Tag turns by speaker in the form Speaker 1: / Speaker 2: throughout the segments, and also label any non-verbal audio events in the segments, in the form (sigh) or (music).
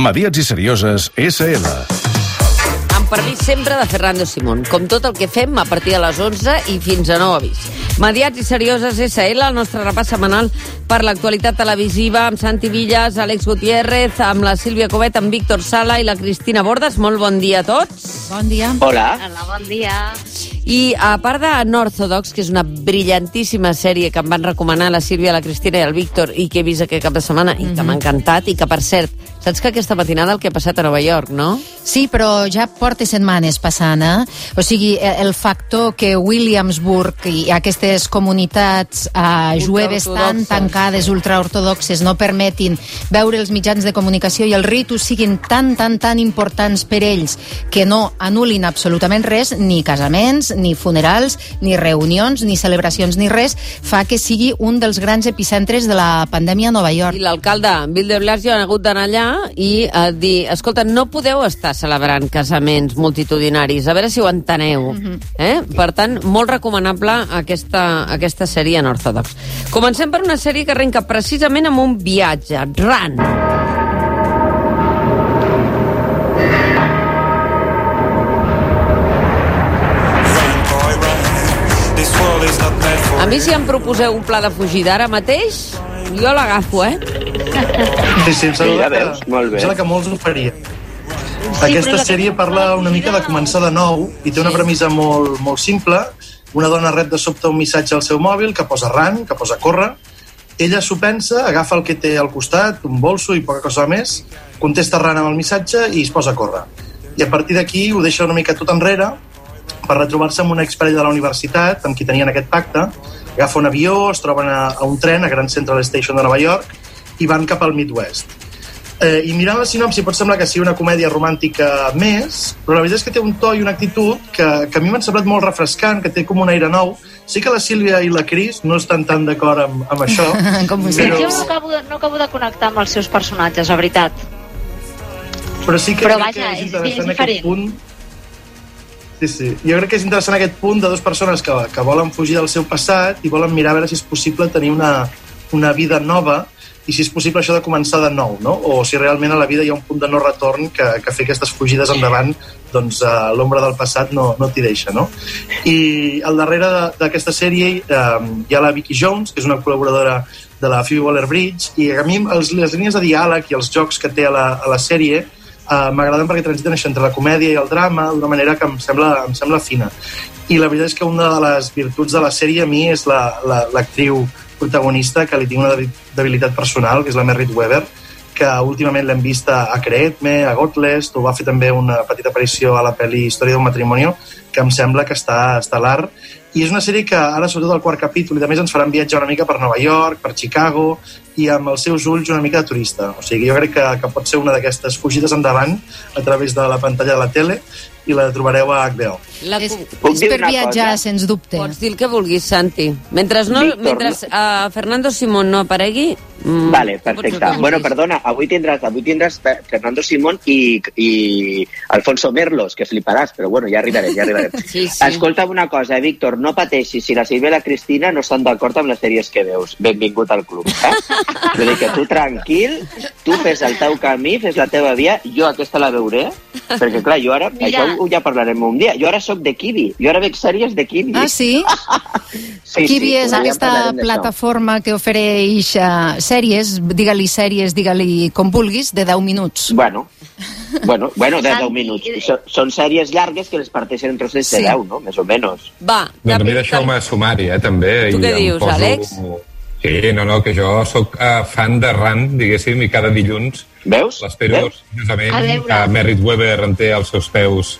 Speaker 1: Mediats i Serioses S.L.
Speaker 2: Amb permís sempre de Fernando Simón. Com tot el que fem a partir de les 11 i fins a nou avís. Mediats i Serioses SL, el nostre repàs setmanal per l'actualitat televisiva amb Santi Villas, Àlex Gutiérrez, amb la Sílvia Covet, amb Víctor Sala i la Cristina Bordes. Molt bon dia a tots.
Speaker 3: Bon dia.
Speaker 4: Hola.
Speaker 5: Hola, bon dia.
Speaker 2: I a part de Northodox, que és una brillantíssima sèrie que em van recomanar la Sílvia, la Cristina i el Víctor i que he vist aquest cap de setmana i que m'ha encantat i que, per cert, saps que aquesta matinada el que ha passat a Nova York, no?
Speaker 3: Sí, però ja porta setmanes passant, eh? O sigui, el factor que Williamsburg i aquestes comunitats eh, jueves tan tancades, ultraortodoxes, no permetin veure els mitjans de comunicació i els ritus siguin tan, tan, tan importants per ells que no anulin absolutament res, ni casaments, ni funerals, ni reunions, ni celebracions, ni res, fa que sigui un dels grans epicentres de la pandèmia a Nova York.
Speaker 2: I l'alcalde Bill de Blasio ha hagut d'anar allà i eh, dir, escolta, no podeu estar celebrant casaments multitudinaris, a veure si ho enteneu. eh? Per tant, molt recomanable aquesta, aquesta sèrie en Orthodox. Comencem per una sèrie que arrenca precisament amb un viatge, Run. A mi si em proposeu un pla de fugida ara mateix, jo l'agafo, eh?
Speaker 6: Sí, sí, em
Speaker 4: Sí,
Speaker 6: sembla,
Speaker 4: ja veus, molt bé.
Speaker 6: em sembla que molts ho farien. Aquesta sèrie parla una mica de començar de nou i té una premissa molt, molt simple. Una dona rep de sobte un missatge al seu mòbil que posa ran, que posa córrer. Ella s'ho pensa, agafa el que té al costat, un bolso i poca cosa més, contesta ran amb el missatge i es posa a córrer. I a partir d'aquí ho deixa una mica tot enrere per retrobar-se amb una exparella de la universitat amb qui tenien aquest pacte, agafa un avió, es troben a, a un tren a Grand Central Station de Nova York i van cap al Midwest. Eh, I mirant la sinopsi pot semblar que sigui una comèdia romàntica més, però la veritat és que té un to i una actitud que, que a mi m'han semblat molt refrescant, que té com un aire nou. Sí que la Sílvia i la Cris no estan tan d'acord amb, amb això, (laughs)
Speaker 3: Com
Speaker 5: Sí,
Speaker 3: vostè.
Speaker 5: jo no acabo, de, no acabo de connectar amb els seus personatges, la veritat.
Speaker 6: però sí que
Speaker 5: Però vaja,
Speaker 6: que
Speaker 5: és-
Speaker 6: és interessant
Speaker 5: és
Speaker 6: aquest
Speaker 5: diferent.
Speaker 6: punt Sí, sí. Jo crec que és interessant aquest punt de dues persones que, que volen fugir del seu passat i volen mirar a veure si és possible tenir una, una vida nova i si és possible això de començar de nou, no? O si realment a la vida hi ha un punt de no retorn que, que fer aquestes fugides endavant doncs uh, l'ombra del passat no, no t'hi deixa, no? I al darrere d'aquesta sèrie eh, hi ha la Vicky Jones, que és una col·laboradora de la Phoebe Waller-Bridge, i a mi els, les línies de diàleg i els jocs que té a la, a la sèrie uh, m'agraden perquè transiten això entre la comèdia i el drama d'una manera que em sembla, em sembla fina. I la veritat és que una de les virtuts de la sèrie a mi és l'actriu la, l'actriu protagonista que li tinc una debi- debilitat personal, que és la Merritt Weber, que últimament l'hem vist a Creedme, a Godless, o va fer també una petita aparició a la pel·li Història d'un matrimoni, que em sembla que està estel·lar. I és una sèrie que ara, sobretot el quart capítol, i a més ens faran viatjar una mica per Nova York, per Chicago, i amb els seus ulls una mica de turista. O sigui, jo crec que, que pot ser una d'aquestes fugides endavant a través de la pantalla de la tele i la trobareu a HBO.
Speaker 2: La,
Speaker 3: És,
Speaker 4: Puc
Speaker 3: és per viatjar,
Speaker 4: cosa?
Speaker 3: sens dubte.
Speaker 2: Pots dir el que vulguis, Santi. Mentre, no,
Speaker 4: Víctor,
Speaker 2: mentre uh, Fernando Simón no aparegui... Mm,
Speaker 4: Vale, perfecte. Bueno, perdona, avui tindràs, avui tindràs Fe- Fernando Simón i, i Alfonso Merlos, que fliparàs, però bueno, ja arribarem, ja arribarem. (laughs)
Speaker 2: Sí, sí.
Speaker 4: Escolta'm una cosa, eh, Víctor, no pateixis, si la Sílvia i la Cristina no estan d'acord amb les sèries que veus. Benvingut al club, eh? (laughs) Vull dir que tu tranquil, tu fes el teu camí, fes la teva via, jo aquesta la veuré, perquè clar, jo ara,
Speaker 5: Mira.
Speaker 4: això ho ja parlarem un dia, jo ara sóc de Kiwi, jo ara veig sèries de Kiwi.
Speaker 3: Ah, sí? (laughs)
Speaker 4: sí,
Speaker 3: Kiwi és
Speaker 4: un dia
Speaker 3: aquesta
Speaker 4: d'això.
Speaker 3: plataforma que ofereix uh, sèries, digue-li sèries, digue-li com vulguis, de 10 minuts.
Speaker 4: Bueno, bueno, bueno de
Speaker 5: Santi,
Speaker 4: 10 minuts.
Speaker 5: eh,
Speaker 4: Són, sèries llargues que les parteixen en trossos
Speaker 3: Sí.
Speaker 4: de 10, no? Més o menys.
Speaker 2: Va,
Speaker 7: Doncs a mi
Speaker 2: cap-
Speaker 7: deixeu-me sumar-hi, eh, també.
Speaker 2: Tu què dius, Àlex?
Speaker 7: Sí, no, no, que jo sóc uh, fan de RAN, diguéssim, i cada dilluns
Speaker 4: Veus?
Speaker 7: l'espero seriosament que Merritt Weber em té als seus peus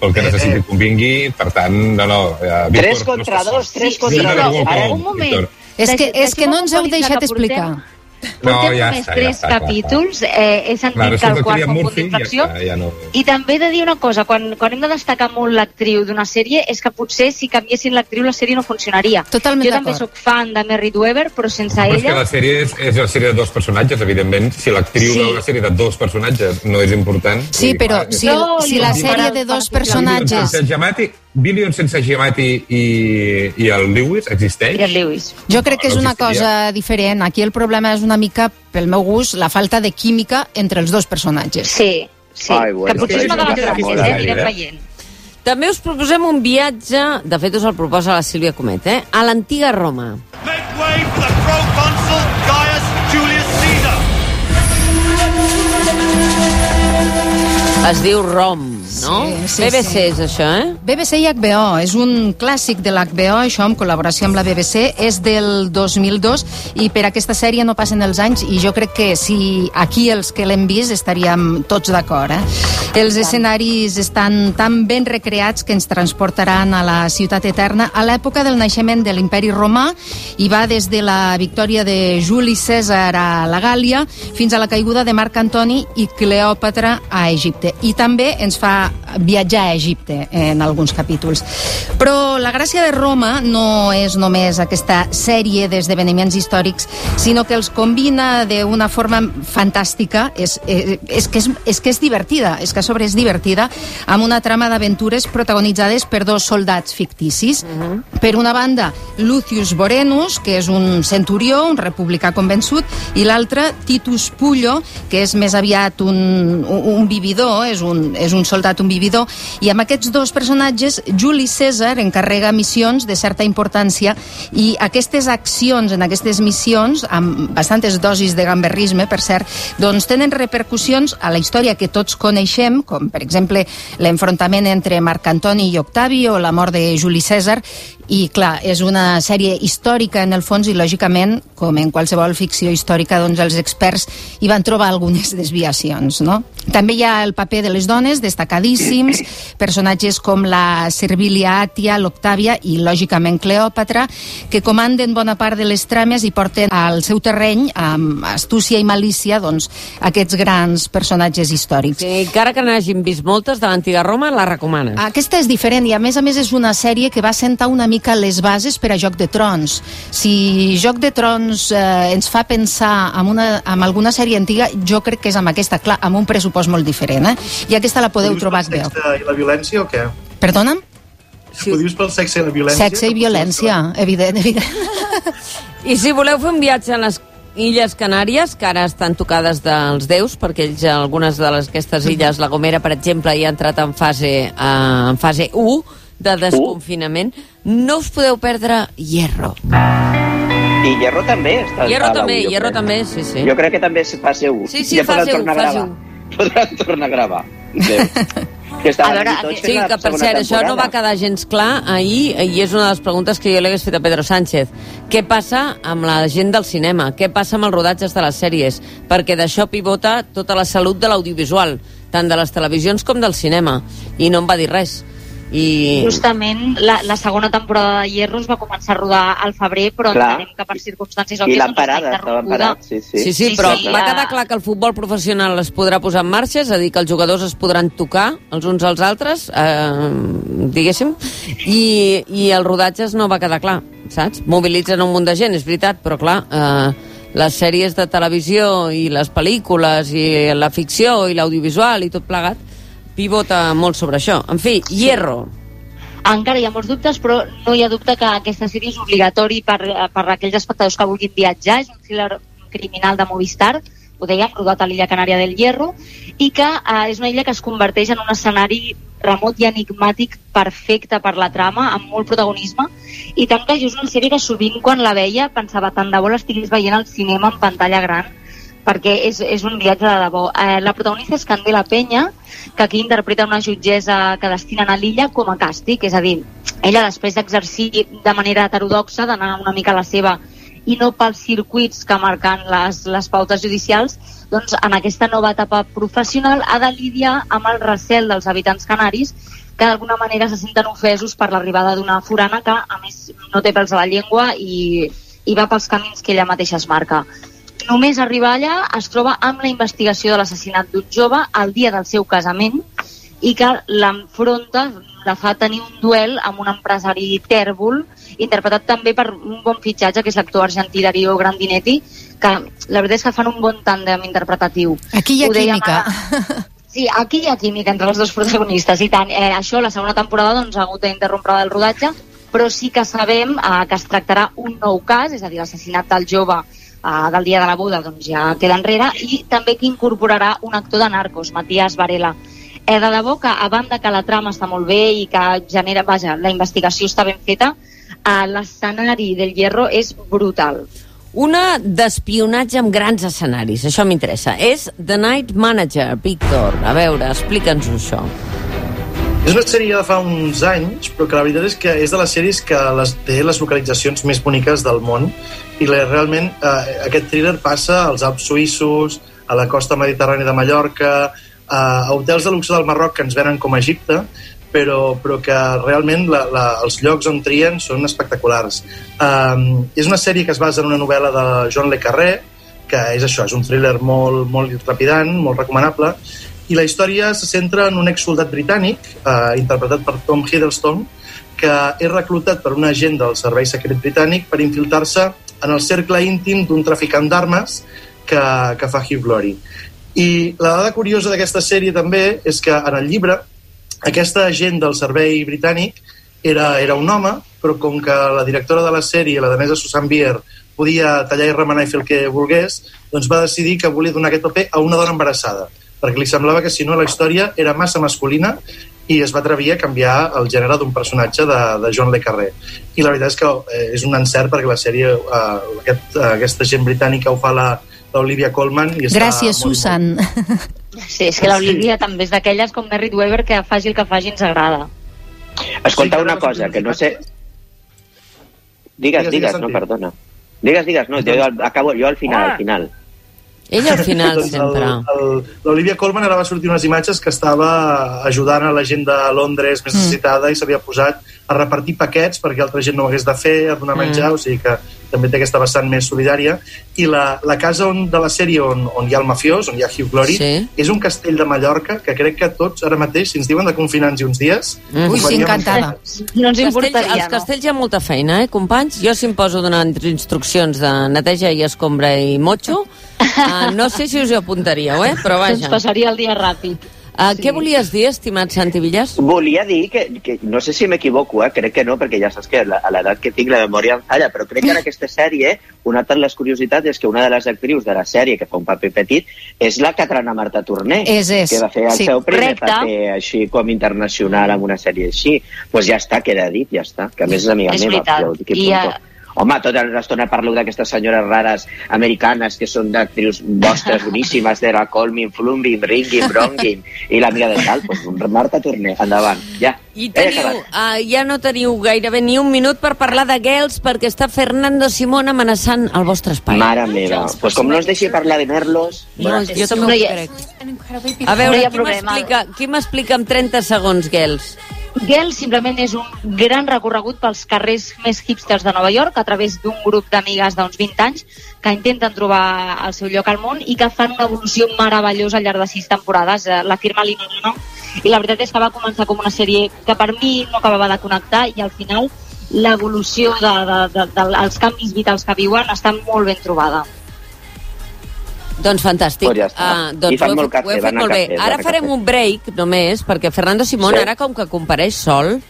Speaker 7: pel que necessiti que convingui. Per tant, no, no... Uh,
Speaker 4: 3 contra 2, 3
Speaker 5: Sí,
Speaker 4: contra
Speaker 5: sí,
Speaker 4: 2.
Speaker 5: però,
Speaker 4: Ara,
Speaker 5: un moment.
Speaker 7: Víctor.
Speaker 3: És que, és que no ens heu deixat
Speaker 5: que portem-
Speaker 3: explicar.
Speaker 7: No,
Speaker 5: Portem
Speaker 7: ja
Speaker 5: només
Speaker 7: està, ja
Speaker 5: tres
Speaker 7: està, clar,
Speaker 5: capítols, eh, he sentit
Speaker 7: Clar,
Speaker 5: que el quart fa un punt
Speaker 7: ja està, ja no...
Speaker 5: I també he de dir una cosa, quan, quan hem de destacar molt l'actriu d'una sèrie és que potser si canviessin l'actriu la sèrie no funcionaria.
Speaker 3: Totalment
Speaker 5: jo també sóc fan de Merritt Weber, però sense
Speaker 7: Però és que
Speaker 5: ella...
Speaker 7: la sèrie és, és la sèrie de dos personatges, evidentment. Si l'actriu
Speaker 5: Sí.
Speaker 7: de la sèrie de dos personatges no és important...
Speaker 3: Sí, però
Speaker 7: clar,
Speaker 3: si,
Speaker 5: No,
Speaker 3: si la sèrie de dos
Speaker 5: para-
Speaker 3: personatges...
Speaker 7: Billions sense Giamatti i, i el Lewis existeix?
Speaker 5: I el Lewis.
Speaker 3: Jo crec que és
Speaker 7: No
Speaker 3: una cosa diferent. Aquí el problema és una mica, pel meu gust, la falta de química entre els dos personatges.
Speaker 5: Sí, sí.
Speaker 4: Ai, bueno,
Speaker 5: que potser és una de les gràcies,
Speaker 7: molt
Speaker 5: eh? Anirem veient.
Speaker 2: També us proposem un viatge, de fet us el proposa la Sílvia Comet, eh? a l'antiga Roma.
Speaker 8: Make way for the proconsul
Speaker 2: Es diu Rom, no?
Speaker 3: Sí, sí,
Speaker 2: BBC
Speaker 3: sí.
Speaker 2: és això, eh?
Speaker 3: BBC i HBO, és un clàssic de l'HBO, això en col·laboració amb la BBC, és del 2002 i per aquesta sèrie no passen els anys i jo crec que si aquí els que l'hem vist estaríem tots d'acord. Eh? Els escenaris estan tan ben recreats que ens transportaran a la ciutat eterna a l'època del naixement de l'imperi romà i va des de la victòria de Juli Cèsar a la Gàlia fins a la caiguda de Marc Antoni i Cleòpatra a Egipte. I també ens fa viatjar a Egipte en alguns capítols. Però la gràcia de Roma no és només aquesta sèrie d'esdeveniments històrics, sinó que els combina d'una forma fantàstica, és, és, és, que és, és que és divertida, és que a sobre és divertida, amb una trama d'aventures protagonitzades per dos soldats ficticis. Per una banda, Lucius Vorenus, que és un centurió, un republicà convençut, i l'altre, Titus Pullo, que és més aviat un, un, un és un, és un soldat, un vividor, i amb aquests dos personatges, Juli César encarrega missions de certa importància i aquestes accions en aquestes missions, amb bastantes dosis de gamberrisme, per cert, doncs tenen repercussions a la història que tots coneixem, com per exemple l'enfrontament entre Marc Antoni i Octavi o la mort de Juli César, i clar, és una sèrie històrica en el fons i lògicament, com en qualsevol ficció històrica, doncs els experts hi van trobar algunes desviacions, no? També hi ha el paper de les dones, destacadíssims, personatges com la Servilia Àtia, l'Octàvia i, lògicament, Cleòpatra, que comanden bona part de les trames i porten al seu terreny, amb astúcia i malícia, doncs, aquests grans personatges històrics.
Speaker 2: Sí, encara que n'hagin vist moltes de l'antiga Roma, la recomanes.
Speaker 3: Aquesta és diferent i a més a més és una sèrie que va sentar una mica les bases per a Joc de Trons. Si Joc de Trons eh, ens fa pensar en, una, en alguna sèrie antiga, jo crec que és amb aquesta, clar, amb un pressupost molt diferent, eh? I aquesta la podeu trobar a
Speaker 6: sexe i la violència o què?
Speaker 3: Perdona'm?
Speaker 6: Ho dius pel sexe i la violència?
Speaker 3: Sexe i violència, evident, evident.
Speaker 2: I si voleu fer un viatge a les Illes Canàries, que ara estan tocades dels déus, perquè ells, algunes de les, aquestes illes, la Gomera, per exemple, ja ha entrat en fase, eh, en fase 1 de desconfinament, no us podeu perdre Hierro.
Speaker 4: I Hierro també està
Speaker 2: Hierro
Speaker 4: a la
Speaker 2: també, Hierro també, sí, sí.
Speaker 4: Jo crec que també és fase 1.
Speaker 2: Sí, sí,
Speaker 4: ja
Speaker 2: fase
Speaker 4: podran
Speaker 2: u,
Speaker 4: tornar a
Speaker 2: fase
Speaker 4: gravar. Podran tornar a gravar. Adéu. (laughs) que
Speaker 5: A veure,
Speaker 4: aquí
Speaker 2: Sí, que per cert, això no va
Speaker 4: temporada.
Speaker 2: quedar gens clar ahir i és una de les preguntes que jo li hagués fet a Pedro Sánchez. Què passa amb la gent del cinema? Què passa amb els rodatges de les sèries? Perquè d'això pivota tota la salut de l'audiovisual, tant de les televisions com del cinema. I no em va dir res. I...
Speaker 5: Justament la, la segona temporada de Hierro es va començar a rodar al febrer, però
Speaker 4: Clar.
Speaker 5: entenem que per circumstàncies
Speaker 4: I l'han
Speaker 5: doncs,
Speaker 4: parada, estaven parats. Sí, sí.
Speaker 2: Sí, sí,
Speaker 5: Sí,
Speaker 2: però
Speaker 5: sí,
Speaker 2: va quedar clar que el futbol professional es podrà posar en marxa, és a dir, que els jugadors es podran tocar els uns als altres, eh, diguéssim, i, i els rodatges no va quedar clar, saps? Mobilitzen un munt de gent, és veritat, però clar, eh, les sèries de televisió i les pel·lícules i la ficció i l'audiovisual i tot plegat pivota molt sobre això. En fi, Hierro.
Speaker 5: Encara hi ha molts dubtes, però no hi ha dubte que aquesta sèrie és obligatori per, per a aquells espectadors que vulguin viatjar. És un thriller criminal de Movistar, ho dèiem, rodat a l'illa Canària del Hierro, i que eh, és una illa que es converteix en un escenari remot i enigmàtic perfecte per la trama, amb molt protagonisme, i tant que és una sèrie que sovint quan la veia pensava tant de bo l'estigués veient al cinema en pantalla gran, perquè és, és un viatge de debò. Eh, la protagonista és Candela Penya, que aquí interpreta una jutgessa que destinen a l'illa com a càstig, és a dir, ella després d'exercir de manera heterodoxa, d'anar una mica a la seva i no pels circuits que marquen les, les pautes judicials, doncs en aquesta nova etapa professional ha de lidiar amb el recel dels habitants canaris que d'alguna manera se senten ofesos per l'arribada d'una forana que, a més, no té pèls a la llengua i, i va pels camins que ella mateixa es marca. Només arribar allà es troba amb la investigació de l'assassinat d'un jove el dia del seu casament i que l'enfronta, la fa tenir un duel amb un empresari tèrbol, interpretat també per un bon fitxatge, que és l'actor argentí Darío Grandinetti, que la veritat és que fan un bon tàndem interpretatiu.
Speaker 3: Aquí hi ha
Speaker 5: Ho dèiem
Speaker 3: química.
Speaker 5: ara. Sí, aquí hi ha química entre els dos protagonistes, i tant. Eh, això, la segona temporada, doncs, ha hagut d'interrompre el rodatge, però sí que sabem eh, que es tractarà un nou cas, és a dir, l'assassinat del jove eh, del dia de la boda doncs ja queda enrere, i també que incorporarà un actor de Narcos, Matías Varela. Eh, de debò que, a banda que la trama està molt bé i que genera, vaja, la investigació està ben feta, eh, l'escenari del Hierro és brutal.
Speaker 2: Una d'espionatge amb grans escenaris, això m'interessa. És The Night Manager, Víctor. A veure, explica'ns això.
Speaker 6: És una sèrie de fa uns anys, però que la veritat és que és de les sèries que les, té les localitzacions més boniques del món i la, realment eh, aquest thriller passa als Alps suïssos, a la costa mediterrània de Mallorca, eh, a hotels de luxe del Marroc que ens venen com a Egipte, però, però que realment la, la, els llocs on trien són espectaculars. Um, és una sèrie que es basa en una novel·la de John Le Carré, que és això, és un thriller molt, molt trepidant, molt recomanable, i la història se centra en un exsoldat britànic, eh, interpretat per Tom Hiddleston, que és reclutat per un agent del Servei Secret Britànic per infiltrar-se en el cercle íntim d'un traficant d'armes que, que fa Hugh Glory. I la dada curiosa d'aquesta sèrie també és que en el llibre aquesta agent del servei britànic era, era un home, però com que la directora de la sèrie, la danesa Susan Bier, podia tallar i remenar i fer el que volgués, doncs va decidir que volia donar aquest paper a una dona embarassada, perquè li semblava que si no la història era massa masculina i es va atrevir a canviar el gènere d'un personatge de, de John Le Carré. I la veritat és que eh, és un encert perquè la sèrie, eh, aquest, eh, aquesta gent britànica ho fa la, l'Olivia Colman i està
Speaker 3: Gràcies,
Speaker 6: molt,
Speaker 3: Susan.
Speaker 5: Sí, és que l'Olivia sí. també és d'aquelles com Merritt Weber que faci el que faci ens agrada.
Speaker 4: Escolta
Speaker 6: Sí,
Speaker 4: una cosa, que no sé...
Speaker 6: Digues,
Speaker 4: Digues,
Speaker 6: digues,
Speaker 4: digues, no, perdona. Digues, digues, no, jo acabo jo al final, al final.
Speaker 2: Ell al final,
Speaker 6: Doncs
Speaker 2: sempre.
Speaker 6: L'Olivia Colman ara va sortir unes imatges que estava ajudant a la gent de Londres més necessitada i s'havia posat a repartir paquets perquè altra gent no ho hagués de fer, a donar menjar, o sigui que també té aquesta vessant més solidària. I la, la casa on, de la sèrie on, on hi ha el mafiós, on hi ha Hugh Glory,
Speaker 2: Sí.
Speaker 6: és un castell de Mallorca que crec que tots ara mateix, si ens diuen de confinar-nos uns dies...
Speaker 2: Mm.
Speaker 3: Ui, sí, encantada.
Speaker 5: No ens
Speaker 2: Castells,
Speaker 5: importaria,
Speaker 2: als castells hi ha molta feina, eh, companys? Jo si em poso donant instruccions de neteja i escombra i motxo, uh, (laughs) no sé si us hi apuntaríeu, eh? però
Speaker 5: no? Ens
Speaker 2: vaja.
Speaker 5: passaria el dia ràpid.
Speaker 2: Uh, Què volies dir, estimat Santi Villas?
Speaker 4: Volia dir que, que no sé si m'equivoco, eh? crec que no, perquè ja saps que la- a l'edat que tinc la memòria em falla, però crec que en (laughs) aquesta sèrie una de les curiositats és que una de les actrius de la sèrie que fa un paper petit és la Catrana Marta Torné,
Speaker 3: És, és.
Speaker 4: que va fer el
Speaker 3: Sí.
Speaker 4: seu primer
Speaker 5: Correcte.
Speaker 4: paper així com internacional amb una sèrie així. Doncs pues ja està, queda dit, ja està. Que a més és amiga
Speaker 5: És
Speaker 4: meva. ja ho dic i
Speaker 5: eh,
Speaker 4: Home, tota l'estona parlo d'aquestes senyores rares americanes que són d'actrius vostres boníssimes, de la Colmin, Flumbin, Ringin, Brongin i l'amiga de tal, doncs Marta Torné, endavant, ja.
Speaker 2: I teniu,
Speaker 4: acabat.
Speaker 2: uh, ja no teniu gairebé ni un minut per parlar de Gels perquè està Fernando Simón amenaçant el vostre espai.
Speaker 4: Mare meva, pues com no es deixi parlar de Merlos...
Speaker 2: No,
Speaker 4: bueno,
Speaker 2: jo també
Speaker 5: No
Speaker 2: ho crec.
Speaker 5: No
Speaker 2: A veure, m'explica qui m'explica en 30 segons, Gels?
Speaker 5: Gel simplement és un gran recorregut pels carrers més hipsters de Nova York a través d'un grup d'amigues d'uns 20 anys que intenten trobar el seu lloc al món i que fan una evolució meravellosa al llarg de sis temporades. Eh, La firma Lina Luna i la veritat és que va començar com una sèrie que per mi no acabava de connectar i al final l'evolució de, de, de, de, dels canvis vitals que viuen està molt ben trobada.
Speaker 2: Doncs fantàstic.
Speaker 4: Doncs ja està.
Speaker 2: Ah, doncs
Speaker 4: I fan
Speaker 2: ho,
Speaker 4: molt
Speaker 2: fet- ho he
Speaker 4: cafè,
Speaker 2: fet
Speaker 4: van a
Speaker 2: molt bé.
Speaker 4: cafè,
Speaker 2: Ara farem
Speaker 4: cafè.
Speaker 2: un break, només, perquè Fernando Simón,
Speaker 4: Sí.
Speaker 2: ara com que compareix sol,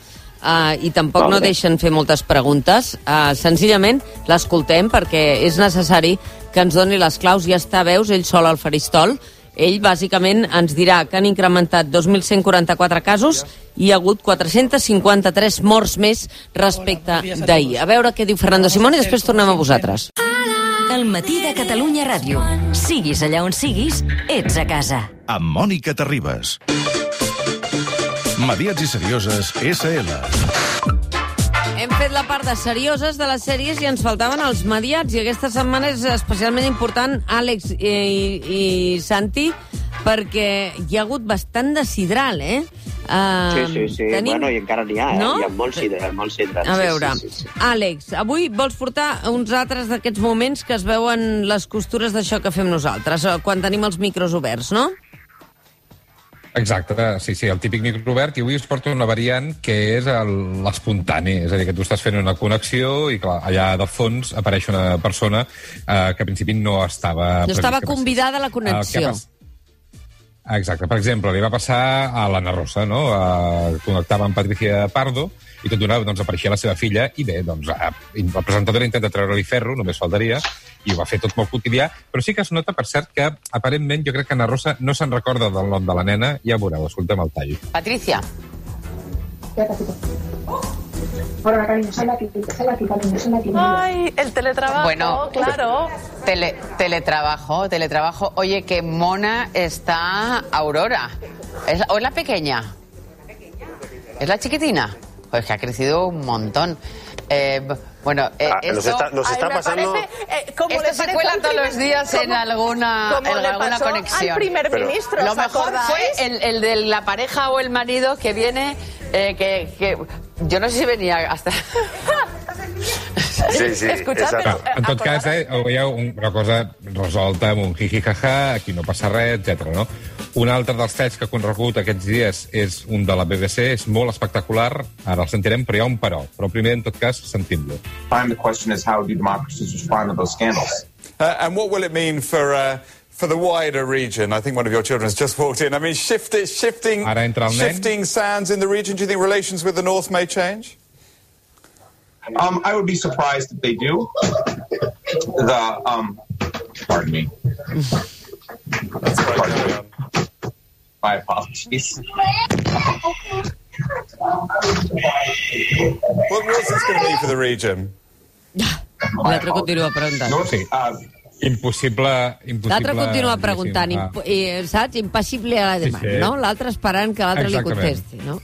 Speaker 2: uh, i tampoc
Speaker 4: Molt
Speaker 2: no
Speaker 4: bé.
Speaker 2: deixen fer moltes preguntes, uh, senzillament l'escoltem perquè és necessari que ens doni les claus. Ja està, veus, ell sol al faristol. Ell, bàsicament, ens dirà que han incrementat 2.144 casos i hi ha hagut 453 morts més respecte d'ahir. A veure què diu Fernando Simón i després tornem a vosaltres.
Speaker 9: El matí de Catalunya Ràdio. Siguis allà on siguis, ets a casa.
Speaker 1: Amb Mònica Terribas. Mediats i serioses SL.
Speaker 2: Hem fet la part de serioses de les sèries i ens faltaven els mediats. I aquesta setmana és especialment important, Àlex i, i, i Santi, perquè hi ha hagut bastant de sidral, eh? Uh,
Speaker 4: Sí, sí, sí. Bueno, i encara n'hi ha, eh?
Speaker 2: No?
Speaker 4: Hi ha molts sidres, molts sidres.
Speaker 2: A
Speaker 4: sí,
Speaker 2: veure,
Speaker 4: Sí, sí, sí.
Speaker 2: Àlex, avui vols portar uns altres d'aquests moments que es veuen les costures d'això que fem nosaltres, eh, quan tenim els micros oberts, no?
Speaker 7: Exacte, sí, sí, el típic micro obert, i avui us porto una variant que és el- l'espontani, és a dir, que tu estàs fent una connexió i, clar, allà de fons apareix una persona eh, que al principi no estava...
Speaker 2: No estava convidada a la
Speaker 7: El
Speaker 2: connexió.
Speaker 7: pas- Exacte. Per exemple, li va passar a l'Anna Rosa, no? Uh, connectava amb Patricia Pardo i tot d'una doncs, apareixia la seva filla i bé, doncs, uh, la presentadora intenta treure-li ferro, només faltaria, i ho va fer tot molt quotidià, però sí que es nota, per cert, que aparentment jo crec que Anna Rosa no se'n recorda del nom de la nena, ja veureu, escoltem el tall.
Speaker 10: Patricia.
Speaker 11: Bueno, cariño, sal aquí, sal aquí, cariño, sal aquí.
Speaker 10: Ay, el teletrabajo,
Speaker 11: Bueno,
Speaker 10: claro.
Speaker 11: Tele, teletrabajo, teletrabajo. Oye, qué mona está Aurora. ¿Es la- ¿O es la pequeña? ¿Es la chiquitina? Pues que ha crecido un montón. Eh, bueno, eh,
Speaker 12: Ah, nos
Speaker 11: esto-
Speaker 12: está- nos
Speaker 11: Ay,
Speaker 12: está
Speaker 11: me
Speaker 12: pasando-
Speaker 11: parece-
Speaker 10: Eh, ¿cómo
Speaker 11: esto
Speaker 10: le
Speaker 11: se cuela
Speaker 10: al
Speaker 11: todos
Speaker 10: primer-
Speaker 11: los días en
Speaker 10: como-
Speaker 11: alguna,
Speaker 10: como
Speaker 11: en
Speaker 10: le
Speaker 11: alguna
Speaker 10: pasó al
Speaker 11: conexión.
Speaker 10: primer Pero- ministro,
Speaker 11: Lo
Speaker 10: ¿os
Speaker 11: mejor
Speaker 10: acordáis?
Speaker 11: fue el, el de la pareja o el marido que viene, eh, que, que yo no sé si venía hasta...
Speaker 12: Sí, sí, exacte.
Speaker 11: però-
Speaker 7: En tot cas, eh, ho veieu, un- una cosa resolta amb un jiji-jaja, aquí no passa res, etc. no? Un altre dels talls que ha corregut aquests dies és un de la BBC, és molt espectacular, ara el sentirem, però hi ha un però. Però primer, en tot cas, sentim-lo.
Speaker 13: time the question is how do democracies respond to those scandals?
Speaker 14: Uh, and what will it mean for uh, for the wider region? I think one of your children has just walked in. I mean, shift, shifting,
Speaker 7: Ara entra el nen.
Speaker 14: shifting sands in the region. Do you think relations with the North may change?
Speaker 13: Um, I would be surprised if they do. The um, pardon me. Pardon me. My apologies.
Speaker 14: What, what's this going to be for the region? (laughs)
Speaker 2: L'altre continua preguntant.
Speaker 7: Sí. Impossible, impossible...
Speaker 2: L'altre continua preguntant,
Speaker 7: ah,
Speaker 2: imp eh, saps? Impassible a la
Speaker 7: Sí,
Speaker 2: demanda,
Speaker 7: sí.
Speaker 2: no? L'altre esperant que l'altre li contesti, no?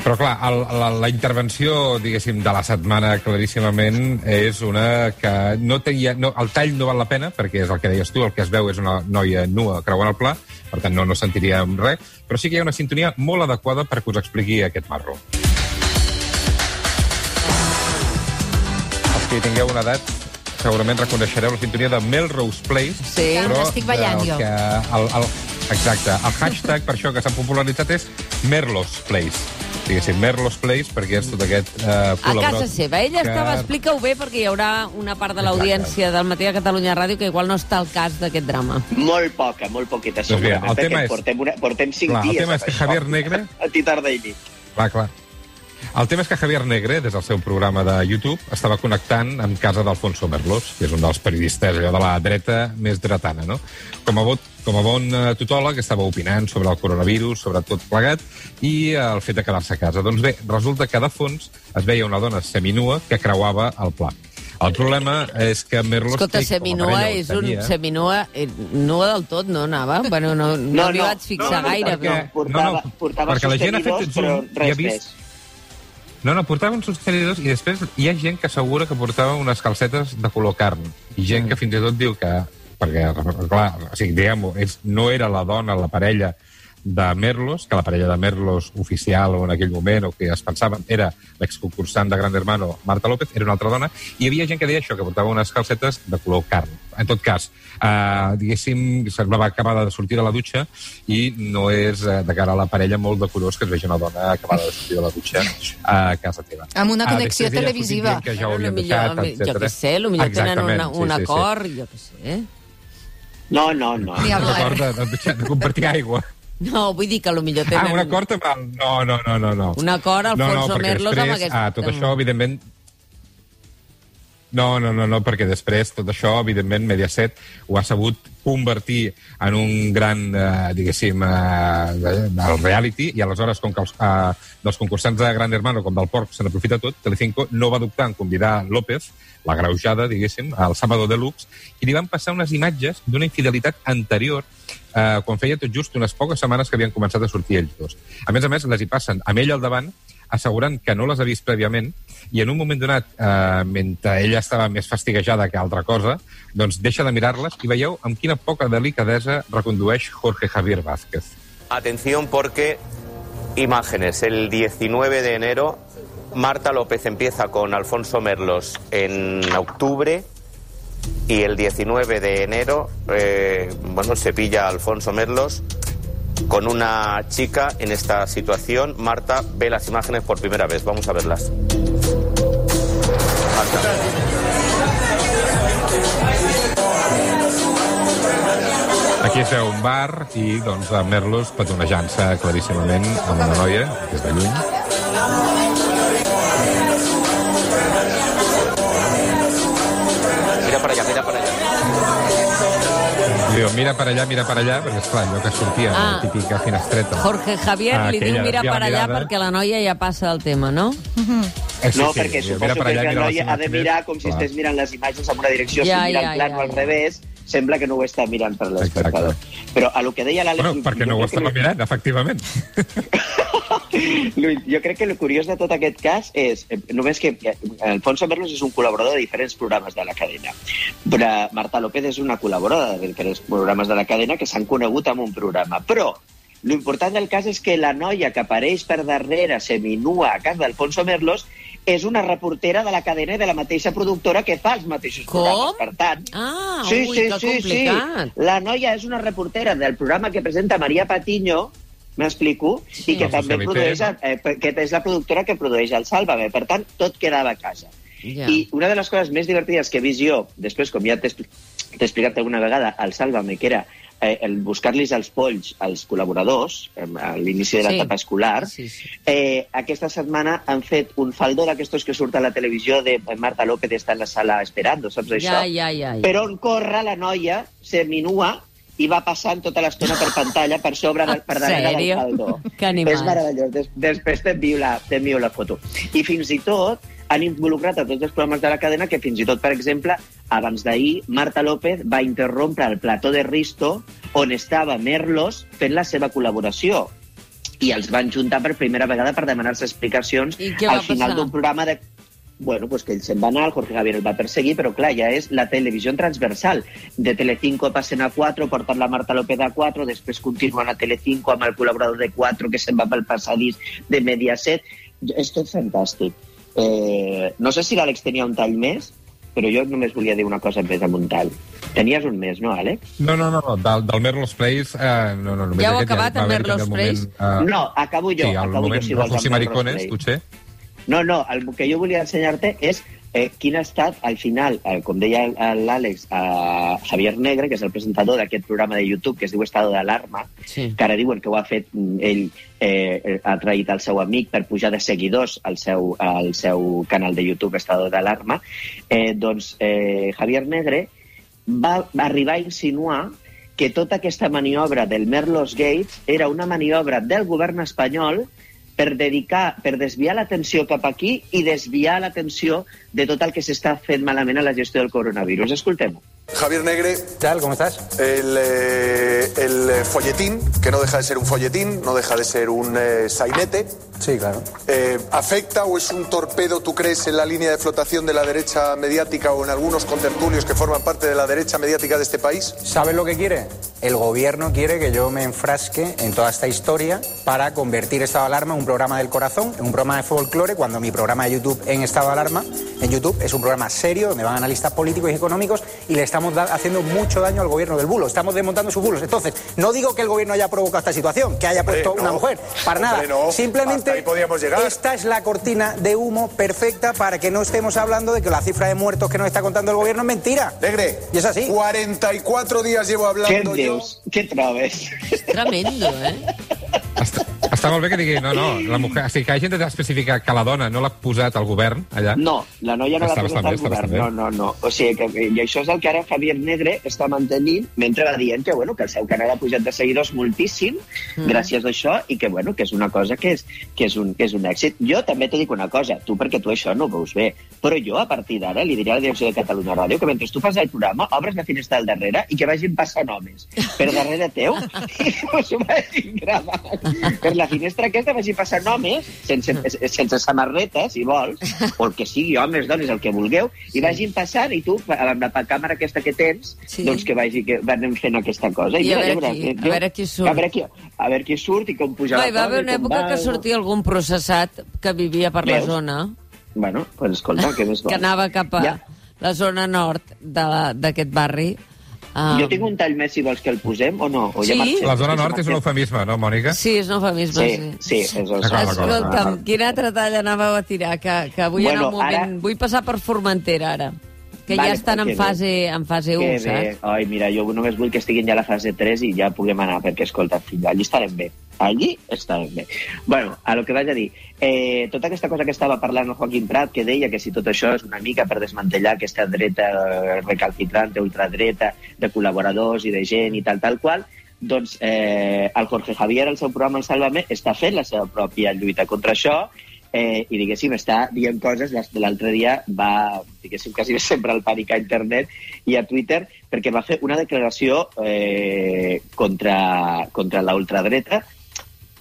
Speaker 7: Però clar, el, la, la intervenció, diguéssim, de la setmana claríssimament és una que no tenia... No, el tall no val la pena, perquè és el que deies tu, el que es veu és una noia nua creuant el pla, per tant no, no sentiríem res, però sí que hi ha una sintonia molt adequada perquè us expliqui aquest marro. Els que tingueu una edat segurament reconeixereu la sintonia de Melrose Place.
Speaker 2: Sí.
Speaker 7: però
Speaker 3: Estic ballant
Speaker 7: el
Speaker 3: jo.
Speaker 7: Que el, el, exacte. El hashtag per això que s'ha popularitzat és Merlos Place. Diguéssim, Merlos Place, perquè és tot aquest eh,
Speaker 2: A casa seva. Ella
Speaker 7: que-
Speaker 2: estava... Explica-ho bé, perquè hi haurà una part de l'audiència del Matí de Catalunya Ràdio que igual no està al cas d'aquest drama.
Speaker 4: Molt poca, molt poqueta,
Speaker 7: Doncs mira,
Speaker 4: segurament,
Speaker 7: el tema és-
Speaker 4: portem, una, portem cinc
Speaker 7: Clar, el
Speaker 4: dies
Speaker 7: tema és que. Javier Negre-
Speaker 4: A ti tarda i nit.
Speaker 7: Clar, clar. El tema és que Javier Negre, des del seu programa de YouTube, estava connectant amb casa d'Alfonso Merlos, que és un dels periodistes allò de la dreta més dretana, no? Com a, bot, com a bon eh, tutòleg estava opinant sobre el coronavirus, sobre tot plegat, i eh, el fet de quedar-se a casa. Doncs bé, resulta que de fons es veia una dona seminua que creuava el pla. El problema és que Merlos...
Speaker 2: Escolta, seminua
Speaker 7: parella,
Speaker 2: és
Speaker 7: o
Speaker 2: un...
Speaker 7: tenia-
Speaker 2: Seminua... eh, Nua del tot, no anava? Bueno, no, no,
Speaker 4: No,
Speaker 2: li
Speaker 4: no.
Speaker 2: vaig fixar
Speaker 4: No, no,
Speaker 2: gaire,
Speaker 4: perquè-
Speaker 2: però...
Speaker 4: Portava, portava
Speaker 7: perquè la gent ha fet
Speaker 4: però
Speaker 7: zoom i ha vist-
Speaker 4: més.
Speaker 7: No, no, portava uns sostenidors i després hi ha gent que assegura que portava unes calcetes de color carn. I gent que fins i tot diu que... Perquè, clar, o sigui, diguem-ho, no era la dona, la parella de Merlos, que la parella de Merlos oficial o en aquell moment, o que es pensaven, era l'exconcursant de Gran Hermano, Marta López, era una altra dona, i hi havia gent que deia això, que portava unes calcetes de color carn. En tot cas, eh, diguéssim, semblava acabada de sortir de la dutxa i no és eh, de cara a la parella molt decorós que es vegi una dona acabada de sortir de la dutxa a casa teva.
Speaker 3: Amb una
Speaker 7: Ah,
Speaker 3: connexió
Speaker 7: ha
Speaker 3: televisiva.
Speaker 7: Que ja ho havien
Speaker 2: millor,
Speaker 7: deixat,
Speaker 2: jo què sé, potser tenen una,
Speaker 7: sí,
Speaker 2: un
Speaker 7: sí, sí.
Speaker 2: acord, jo què sé.
Speaker 4: No, no, no.
Speaker 3: Ni
Speaker 7: acord de, de, de compartir aigua.
Speaker 2: No, vull dir que potser tenen...
Speaker 7: Ah, un acord amb el... No, no, no, no. no.
Speaker 2: Un acord,
Speaker 7: no, no,
Speaker 2: Alfonso
Speaker 7: perquè
Speaker 2: Merlos,
Speaker 7: després,
Speaker 2: amb aquest...
Speaker 7: Ah, tot això, evidentment... No, no, no, no, perquè després tot això, evidentment, Mediaset ho ha sabut convertir en un gran, eh, diguéssim, eh, el reality, i aleshores, com que els, eh, dels concursants de Gran Hermano com del porc se n'aprofita tot, Telecinco no va dubtar en convidar López, la greujada, diguéssim, al Sábado Deluxe, i li van passar unes imatges d'una infidelitat anterior eh, quan feia tot just unes poques setmanes que havien començat a sortir ells dos. A més a més, les hi passen amb ell al davant, assegurant que no les ha vist prèviament, i en un moment donat, eh, mentre ella estava més fastiguejada que altra cosa, doncs deixa de mirar-les i veieu amb quina poca delicadesa recondueix Jorge Javier Vázquez.
Speaker 15: Atención porque imágenes. El 19 de enero, Marta López empieza con Alfonso Merlos en octubre y el 19 de enero, eh, bueno, se pilla a Alfonso Merlos con una chica en esta situación. Marta ve las imágenes por primera vez. Vamos a verlas.
Speaker 7: Aquí es un bar i, doncs, Merlos petonejant-se claríssimament amb una noia, des de lluny.
Speaker 15: Mira per allà, mira per allà,
Speaker 7: perquè, esclar, allò que sortia,
Speaker 2: Ah.
Speaker 7: la típica finestreta.
Speaker 2: Jorge Javier
Speaker 7: Ah,
Speaker 2: li diu mira per allà
Speaker 7: mirada.
Speaker 2: perquè la noia ja passa del tema, no?
Speaker 7: Eh, sí,
Speaker 4: no,
Speaker 7: sí,
Speaker 4: perquè suposo
Speaker 7: mira per allà,
Speaker 4: que la noia ha de mirar com si
Speaker 7: Clar.
Speaker 4: estàs mirant les imatges en una direcció,
Speaker 2: Ja,
Speaker 4: si mira
Speaker 2: ja,
Speaker 4: el plano
Speaker 2: ja,
Speaker 4: al
Speaker 2: ja.
Speaker 4: revés, sembla que no ho està mirant per l'espectador. Però a lo que deia l'Àlex...
Speaker 7: Bueno, perquè no ho estava mirant, efectivament. (laughs)
Speaker 4: Lluís, jo crec que el curiós de tot aquest cas és, eh, només que eh, Alfonso Merlos és un col·laborador de diferents programes de la cadena. Però Marta López és una col·laboradora de diferents programes de la cadena que s'han conegut en un programa. Però l'important del cas és que la noia que apareix per darrere seminua a casa d'Alfonso Merlos és una reportera de la cadena i de la mateixa productora que fa els mateixos
Speaker 2: Com?
Speaker 4: programes. Per tant,
Speaker 2: Ah,
Speaker 4: sí,
Speaker 2: ui,
Speaker 4: sí,
Speaker 2: que
Speaker 4: sí,
Speaker 2: complicat.
Speaker 4: sí. La noia és una reportera del programa que presenta Maria Patiño, m'explico,
Speaker 2: Sí.
Speaker 4: i que
Speaker 7: El
Speaker 4: també
Speaker 7: Socialité,
Speaker 4: produeix,
Speaker 7: no?
Speaker 4: eh, que és la productora que produeix el Sálvame. Per tant, tot quedava a casa.
Speaker 2: Ja.
Speaker 4: I una de les coses més divertides que he vist jo, després, com ja t'he expli- t'he explicat alguna vegada, al Sálvame, que era eh, el buscar-los els polls als col·laboradors eh, a l'inici de
Speaker 2: Sí.
Speaker 4: l'etapa escolar,
Speaker 2: Sí, sí.
Speaker 4: eh, aquesta setmana han fet un faldó d'aquestos que surt a la televisió de Marta López està en la sala esperando, saps això?
Speaker 2: Ja, ja, ja. ja.
Speaker 4: Per on corre la noia, seminua, i va passant tota l'estona per pantalla per sobre, de, per darrere del faldó.
Speaker 2: Que animal.
Speaker 4: És meravellós. Des, després t'envio la, la foto. I fins i tot han involucrat a tots els programes de la cadena que fins i tot, per exemple, abans d'ahir, Marta López va interrompre el plató de Risto on estava Merlos fent la seva col·laboració i els van juntar per primera vegada per demanar-se explicacions al final d'un programa de bueno, pues que ell se'n va anar, el Jorge Javier el va perseguir, però clar, ja és la televisió transversal. De Telecinco passen a 4, porten la Marta López a 4, després continuen a Telecinco amb el col·laborador de 4 que se'n va pel passadís de Mediaset. És tot fantàstic. Eh, no sé si l'Àlex tenia un tall més, però jo només volia dir una cosa més amb un tall. Tenies un més, no, Àlex?
Speaker 7: No, no, no, no del, del Merlos Place... Eh, no, no, només
Speaker 2: Ja heu acabat amb
Speaker 7: haver-hi
Speaker 2: Merlos
Speaker 7: el
Speaker 2: Place?
Speaker 7: Moment, eh,
Speaker 4: No, acabo jo,
Speaker 7: sí, el
Speaker 4: acabo
Speaker 7: moment
Speaker 4: jo, si vols,
Speaker 7: Rojos i
Speaker 4: amb
Speaker 7: Maricones, potser.
Speaker 4: No, no, el que jo volia ensenyar-te és eh, quin ha estat, al final, eh, com deia l'Àlex, eh, Javier Negre, que és el presentador d'aquest programa de YouTube que es diu Estado d'Alarma,
Speaker 2: Sí.
Speaker 4: que ara diuen que ho ha fet mm, ell, eh, ha traït el seu amic per pujar de seguidors al seu, al seu canal de YouTube Estado d'Alarma, eh, doncs eh, Javier Negre va, va arribar a insinuar que tota aquesta maniobra del Merlos Gates era una maniobra del govern espanyol per dedicar, per desviar l'atenció cap aquí i desviar l'atenció de tot el que s'està fent malament a la gestió del coronavirus. Escoltem-ho.
Speaker 12: Javier Negre. tal? ¿Cómo estás? El, eh, el eh, folletín, que no deja de ser un folletín, no deja de ser un eh, sainete. Sí, claro. ¿Afecta o es un torpedo, tú crees, en la línea de flotación de la derecha mediática o en algunos contertulios que forman parte de la derecha mediática de este país?
Speaker 16: ¿Sabes lo que quiere? El gobierno quiere que yo me enfrasque en toda esta historia para convertir Estado de Alarma en un programa del corazón, en un programa de folclore, cuando mi programa de YouTube en Estado de Alarma, en YouTube, es un programa serio donde van analistas políticos y económicos y le estamos haciendo mucho daño al gobierno del bulo. Estamos desmontando sus bulos. Entonces, no digo que el gobierno haya provocado esta situación, que haya
Speaker 12: Hombre,
Speaker 16: puesto
Speaker 12: no.
Speaker 16: una mujer, para
Speaker 12: Hombre,
Speaker 16: nada.
Speaker 12: no.
Speaker 16: Simplemente esta es la cortina de humo perfecta para que no estemos hablando de que la cifra de muertos que nos está contando el gobierno es mentira.
Speaker 12: Negre.
Speaker 16: Y es así.
Speaker 12: 44 días llevo hablando yo.
Speaker 4: dius? Què trobes?
Speaker 2: Tremendo, eh?
Speaker 7: Està molt bé que digui, no, no, la mujer, o sigui, que hagi d'especificar que la dona no l'ha posat al govern, allà.
Speaker 4: No, la noia no l'ha posat al govern. No, no, no. O sigui, que, i això és el que ara Javier Negre està mantenint mentre va dient que, bueno, que el seu canal ha pujat de seguidors moltíssim
Speaker 2: Mm.
Speaker 4: gràcies a això i que, bueno, que és una cosa que és, que és, un, que és un èxit. Jo també t'he dic una cosa, tu perquè tu això no ho veus bé, però jo a partir d'ara li diré a la direcció de Catalunya Ràdio que mentre tu fas el programa obres la finestra al darrere i que vagin passant homes per darrere teu (laughs) i us ho vagin gravant. Per la finestra aquesta vagi passant homes sense, sense samarreta, si vols, o el que sigui, homes, dones, el que vulgueu, i vagin passant i tu, amb la càmera aquesta que tens,
Speaker 2: Sí.
Speaker 4: doncs que vagi que anem fent aquesta cosa.
Speaker 2: I a
Speaker 4: mira,
Speaker 2: veure
Speaker 4: ja
Speaker 2: qui-
Speaker 4: veuràs,
Speaker 2: a veure qui surt.
Speaker 4: A veure qui, a veure qui surt i com puja
Speaker 2: Va,
Speaker 4: la
Speaker 2: hi va haver
Speaker 4: cosa,
Speaker 2: una
Speaker 4: i
Speaker 2: època
Speaker 4: va,
Speaker 2: que sortia algun processat que vivia per la
Speaker 4: Veus?
Speaker 2: zona,
Speaker 4: Bueno, pues escolta, què més
Speaker 2: que
Speaker 4: vols?
Speaker 2: anava cap a
Speaker 4: Ja.
Speaker 2: la zona nord de la- d'aquest barri. Um,
Speaker 4: Jo tinc un tall més, si vols que el posem, o no? O
Speaker 2: Sí?
Speaker 4: marxem?
Speaker 7: La zona
Speaker 4: Ja
Speaker 7: nord és un eufemisme, no, Mònica?
Speaker 2: Sí, és un eufemisme,
Speaker 4: Sí,
Speaker 2: sí.
Speaker 4: sí, és el
Speaker 2: Escolta'm, quin altre tall anàveu a tirar? Que, que vull
Speaker 4: Bueno,
Speaker 2: anar un moment...
Speaker 4: ara-
Speaker 2: Vull passar per Formentera, ara. que
Speaker 4: Vale,
Speaker 2: ja estan en
Speaker 4: bé.
Speaker 2: fase, en fase 1,
Speaker 4: Que bé.
Speaker 2: saps?
Speaker 4: Ai, mira, jo només vull que estiguin ja a la fase 3 i ja puguem anar, perquè, escolta, fill, allí estarem bé. Allí estarem bé. Bueno, a lo que vaig a dir, eh, tota aquesta cosa que estava parlant el Joaquim Prat, que deia que si tot això és una mica per desmantellar aquesta dreta eh, recalcitrant, ultradreta, de col·laboradors i de gent i tal, tal qual, doncs eh, el Jorge Javier, al seu programa El Sálvame, està fent la seva pròpia lluita contra això eh, i, diguéssim, està dient coses. L'as- L'altre dia va, diguéssim, quasi (laughs) sempre al pànic a internet i a Twitter perquè va fer una declaració eh, contra, contra la ultradreta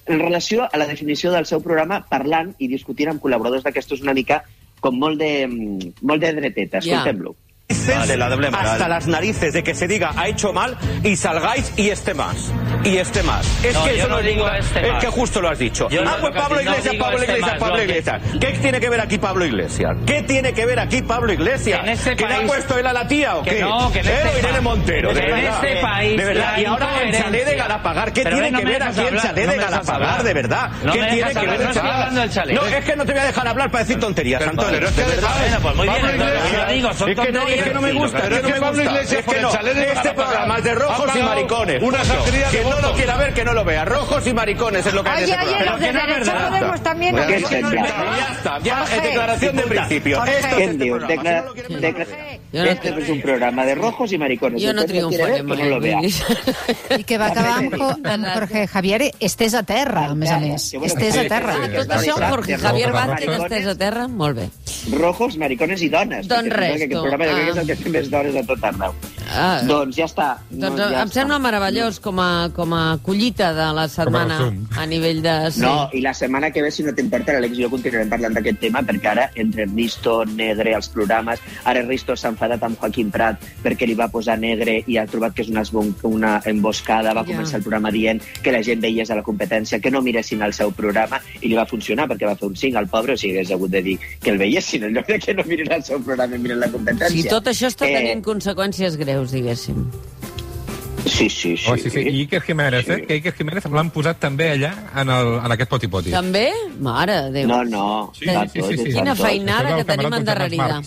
Speaker 4: en relació a la definició del seu programa parlant i discutint amb col·laboradors d'aquestos una mica com molt de, mm, molt de dreteta. Escoltem-lo.
Speaker 15: Vale, la doble
Speaker 4: moral.
Speaker 15: hasta las narices de que se diga ha hecho mal y salgáis y este más. Y este más. Es
Speaker 17: No,
Speaker 15: que
Speaker 17: yo
Speaker 15: eso
Speaker 17: no
Speaker 15: no
Speaker 17: digo este
Speaker 15: es
Speaker 17: más.
Speaker 15: que justo lo has dicho.
Speaker 17: Yo
Speaker 15: ah,
Speaker 17: no-
Speaker 15: pues Pablo Iglesias, Pablo
Speaker 17: este
Speaker 15: Iglesias, Pablo
Speaker 17: lo que-
Speaker 15: Iglesias. ¿Qué tiene que ver aquí Pablo Iglesias? ¿Qué tiene que ver aquí Pablo Iglesias?
Speaker 17: Que en este
Speaker 15: ¿Que le ha
Speaker 17: país-
Speaker 15: puesto él a la tía o
Speaker 17: Que
Speaker 15: qué?
Speaker 17: no, que en
Speaker 15: ¿Eh?
Speaker 17: este
Speaker 15: Irene
Speaker 17: pa-
Speaker 15: Montero, de
Speaker 17: que en
Speaker 15: verdad.
Speaker 17: este país
Speaker 15: De verdad. Y ahora el
Speaker 17: incoherencia-
Speaker 15: chalet de Galapagar. ¿Qué
Speaker 17: Pero
Speaker 15: tiene
Speaker 17: no
Speaker 15: que ver aquí el
Speaker 17: no
Speaker 15: de Galapagar? De verdad.
Speaker 17: No
Speaker 15: ¿Qué tiene que ver
Speaker 17: no
Speaker 15: es que no te voy a dejar hablar para decir tonterías, Antonio.
Speaker 17: pero es que pues
Speaker 15: Pablo Iglesias-
Speaker 17: digo, son
Speaker 15: es que no, es que no me gusta,
Speaker 17: pero
Speaker 15: es
Speaker 17: es
Speaker 15: que
Speaker 17: Pablo. Iglesias
Speaker 15: Es
Speaker 17: por
Speaker 15: que
Speaker 17: el
Speaker 15: no,
Speaker 17: chalet de
Speaker 15: este programa es de rojos y maricones.
Speaker 17: una sangría de
Speaker 15: Que no lo quiera ver, que no lo vea. Rojos y maricones es lo que hay en
Speaker 18: oye,
Speaker 15: programa.
Speaker 18: los de
Speaker 15: es
Speaker 18: derecha. Podemos también... ¿no?
Speaker 15: es que no es verdad. Ya está, ya es declaración de principio.
Speaker 18: Jorge.
Speaker 15: Esto
Speaker 4: ¿Qué
Speaker 15: es este
Speaker 4: este és un programa de rojos i maricones.
Speaker 2: Jo no triomfaré
Speaker 4: que no lo vea.
Speaker 3: I que va acabar amb, Jo- amb Jorge Javier estès a terra, a més a més. Estès a terra.
Speaker 2: Tot això, Jorge Javier Vázquez estès a terra? Molt bé.
Speaker 4: Rojos, maricones i dones.
Speaker 2: Doncs res, tu.
Speaker 4: És el que té més dones a tot arreu.
Speaker 2: Ah.
Speaker 4: Doncs ja està.
Speaker 2: Doncs
Speaker 4: no, ja
Speaker 2: em sembla meravellós com a, com a collita de la setmana a nivell de... Sí.
Speaker 4: No, i la setmana que ve, si no t'importa, l'Àlex i jo continuarem parlant d'aquest tema, perquè ara, entre Risto, Negre, els programes, ara Risto s'ha enfadat amb Joaquim Prat perquè li va posar Negre i ha trobat que és una, esbon- una emboscada, va
Speaker 2: Ja.
Speaker 4: començar el programa dient que la gent veiés a la competència, que no miressin el seu programa, i li va funcionar perquè va fer un 5 al pobre, o sigui, hagués hagut de dir que el veiessin, en lloc de que no mirin el seu programa i miren la competència.
Speaker 2: Si tot això està
Speaker 4: Eh,
Speaker 2: tenint conseqüències greus, diguéssim.
Speaker 4: Sí, sí, sí.
Speaker 7: Oh, sí, sí. I Iker Jiménez, eh? Que Iker Jiménez l'han posat també allà en, el, en aquest poti-poti.
Speaker 2: També? Mare de Déu.
Speaker 4: No, no.
Speaker 7: Sí, sí, sí, sí, sí.
Speaker 2: Quina feinada que tenim endarrerida.